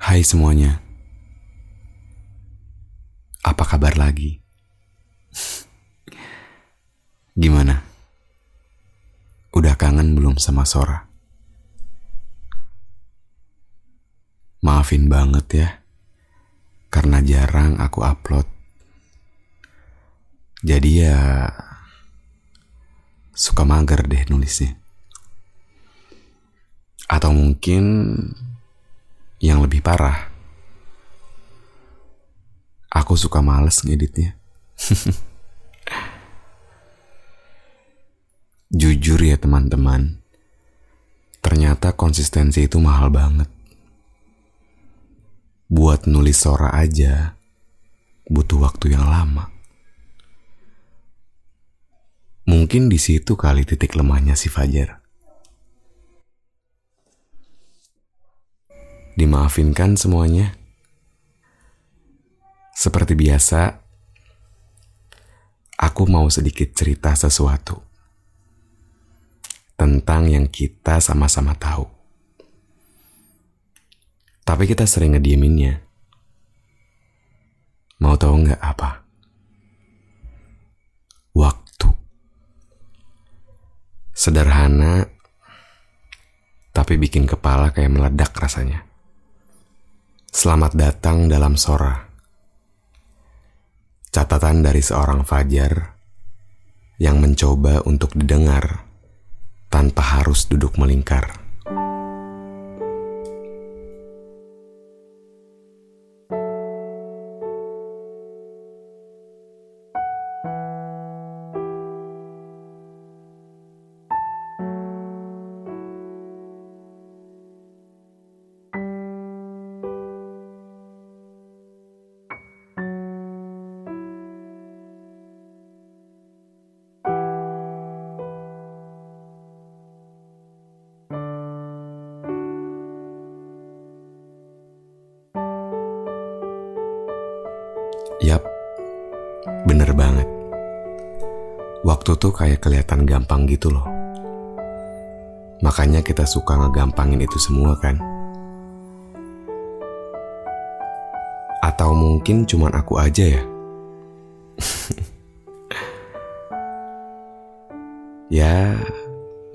Hai semuanya. Apa kabar lagi? Gimana? Udah kangen belum sama Sora? Maafin banget ya, karena jarang aku upload. Jadi ya, suka mager deh nulisnya. Atau mungkin yang lebih parah, aku suka males ngeditnya. Jujur ya teman-teman, ternyata konsistensi itu mahal banget. Buat nulis sora aja, butuh waktu yang lama. Mungkin di situ kali titik lemahnya si Fajar. Dimaafin kan semuanya? Seperti biasa, aku mau sedikit cerita sesuatu tentang yang kita sama-sama tahu. Tapi kita sering ngedieminnya. Mau tahu nggak apa? Waktu. Sederhana, tapi bikin kepala kayak meledak rasanya. Selamat datang dalam Sora. Catatan dari seorang Fajar yang mencoba untuk didengar tanpa harus duduk melingkar. Yap, bener banget. Waktu tuh kayak kelihatan gampang gitu loh. Makanya kita suka ngegampangin itu semua kan. Atau mungkin cuman aku aja ya. ya,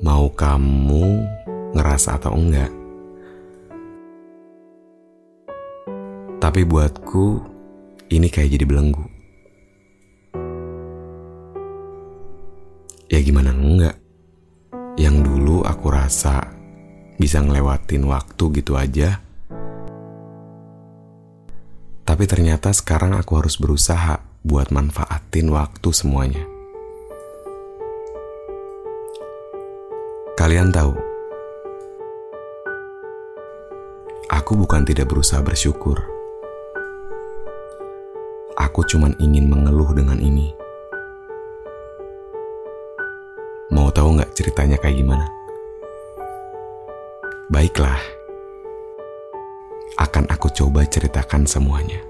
mau kamu ngerasa atau enggak. Tapi buatku, ini kayak jadi belenggu. Ya gimana enggak? Yang dulu aku rasa bisa ngelewatin waktu gitu aja. Tapi ternyata sekarang aku harus berusaha buat manfaatin waktu semuanya. Kalian tahu, aku bukan tidak berusaha bersyukur aku cuman ingin mengeluh dengan ini. Mau tahu nggak ceritanya kayak gimana? Baiklah, akan aku coba ceritakan semuanya,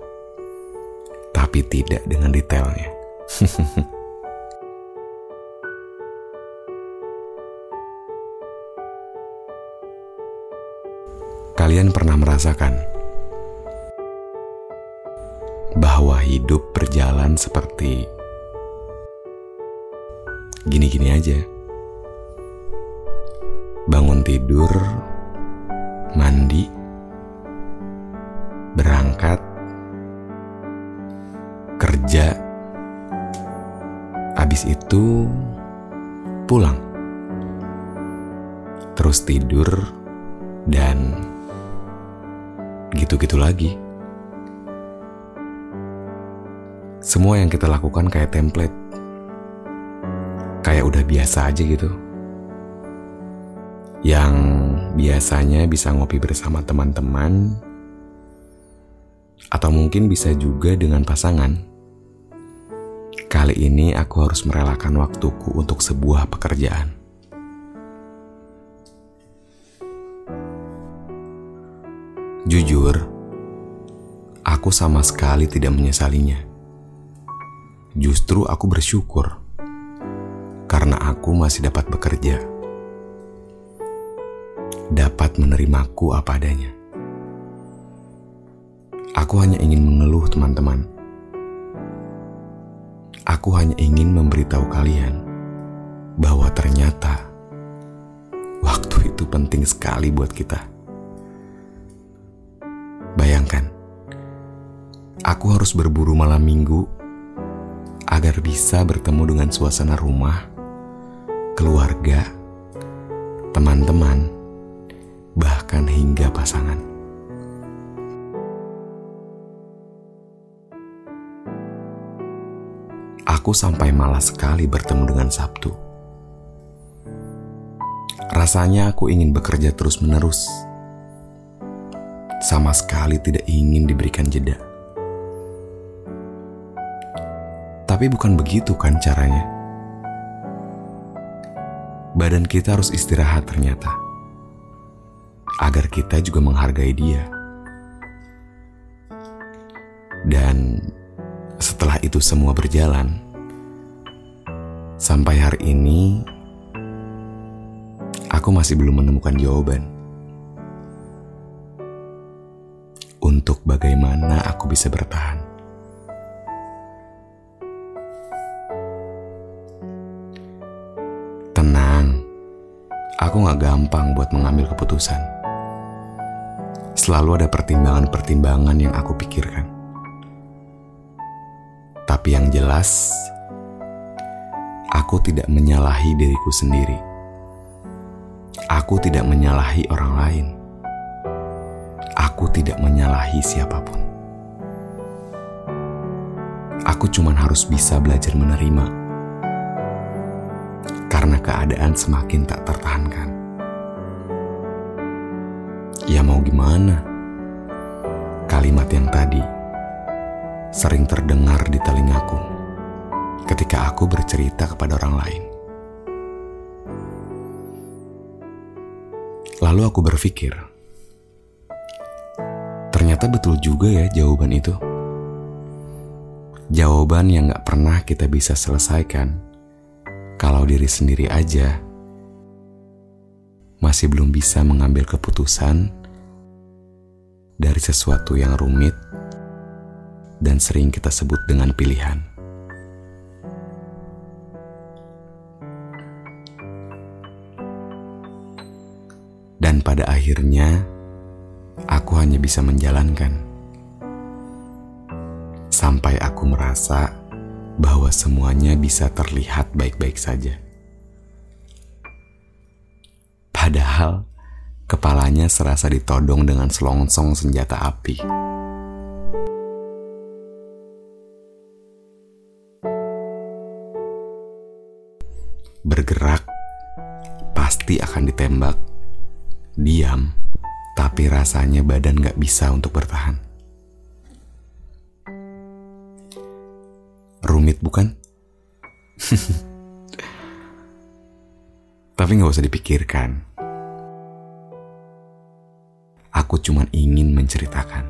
tapi tidak dengan detailnya. Kalian pernah merasakan bahwa hidup berjalan seperti gini-gini aja. Bangun tidur, mandi, berangkat, kerja, habis itu pulang, terus tidur, dan gitu-gitu lagi. Semua yang kita lakukan kayak template. Kayak udah biasa aja gitu. Yang Biasanya bisa ngopi bersama teman-teman, atau mungkin bisa juga dengan pasangan. Kali ini aku harus merelakan waktuku untuk sebuah pekerjaan. Jujur, aku sama sekali tidak menyesalinya. Justru aku bersyukur karena aku masih dapat bekerja, dapat menerimaku apa adanya. Aku hanya ingin mengeluh, teman-teman. Aku hanya ingin memberitahu kalian bahwa ternyata waktu itu penting sekali buat kita. Bayangkan, aku harus berburu malam minggu agar bisa bertemu dengan suasana rumah, keluarga, teman-teman, bahkan hingga pasangan. aku sampai malas sekali bertemu dengan Sabtu. Rasanya aku ingin bekerja terus-menerus. Sama sekali tidak ingin diberikan jeda. Tapi bukan begitu kan caranya. Badan kita harus istirahat ternyata. Agar kita juga menghargai dia. Dan setelah itu semua berjalan, Sampai hari ini, aku masih belum menemukan jawaban untuk bagaimana aku bisa bertahan. Aku gak gampang buat mengambil keputusan. Selalu ada pertimbangan-pertimbangan yang aku pikirkan. Tapi yang jelas, aku tidak menyalahi diriku sendiri. Aku tidak menyalahi orang lain. Aku tidak menyalahi siapa pun. Aku cuma harus bisa belajar menerima. Karena keadaan semakin tak tertahankan. Ya mau gimana? Kalimat yang tadi sering terdengar di telingaku ketika aku bercerita kepada orang lain. Lalu aku berpikir, ternyata betul juga ya jawaban itu. Jawaban yang gak pernah kita bisa selesaikan kalau diri sendiri aja masih belum bisa mengambil keputusan dari sesuatu yang rumit dan sering kita sebut dengan pilihan. Dan pada akhirnya, aku hanya bisa menjalankan. Sampai aku merasa bahwa semuanya bisa terlihat baik-baik saja. Padahal, kepalanya serasa ditodong dengan selongsong senjata api. Bergerak pasti akan ditembak diam, tapi rasanya badan gak bisa untuk bertahan. Rumit bukan? tapi gak usah dipikirkan. Aku cuma ingin menceritakan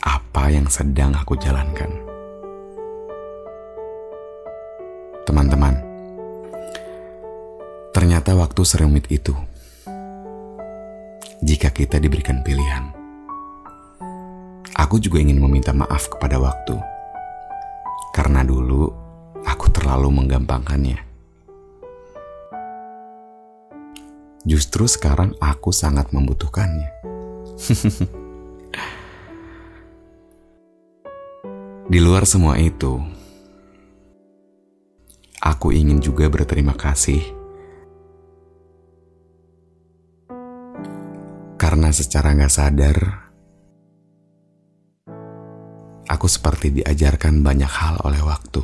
apa yang sedang aku jalankan. Teman-teman, Ternyata waktu serumit itu. Jika kita diberikan pilihan. Aku juga ingin meminta maaf kepada waktu. Karena dulu aku terlalu menggampangkannya. Justru sekarang aku sangat membutuhkannya. Di luar semua itu, aku ingin juga berterima kasih Karena secara gak sadar, aku seperti diajarkan banyak hal oleh waktu.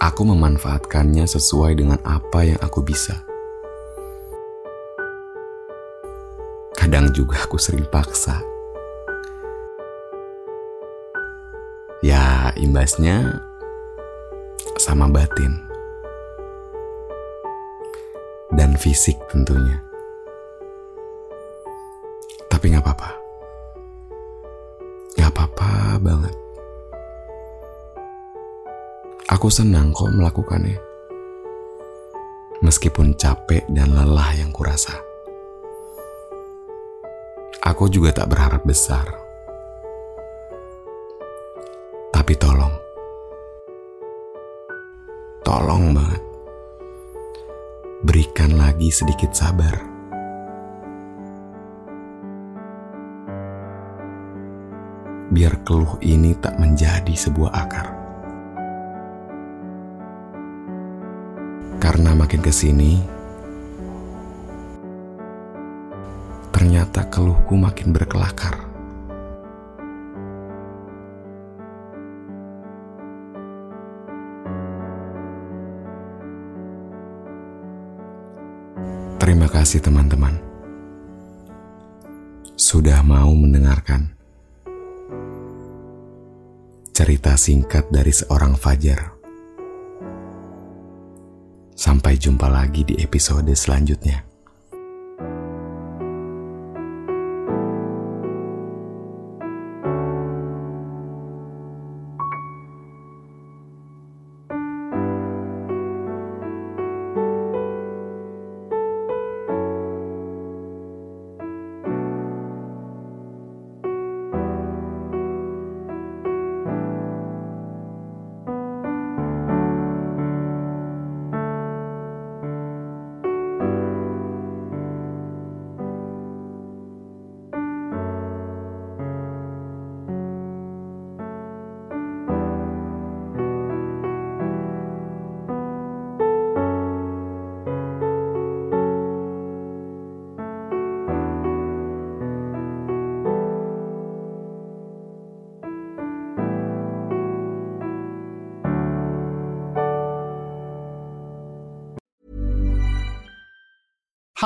Aku memanfaatkannya sesuai dengan apa yang aku bisa. Kadang juga aku sering paksa. Ya, imbasnya sama batin dan fisik tentunya. Tapi gak apa-apa. Apa-apa banget. Aku senang kok melakukannya. Meskipun capek dan lelah yang kurasa. Aku juga tak berharap besar. Tapi tolong. Tolong banget. Berikan lagi sedikit sabar. Biar keluh ini tak menjadi sebuah akar. Karena makin ke sini, ternyata keluhku makin berkelakar. Terima kasih teman-teman. Sudah mau mendengarkan cerita singkat dari seorang Fajar. Sampai jumpa lagi di episode selanjutnya.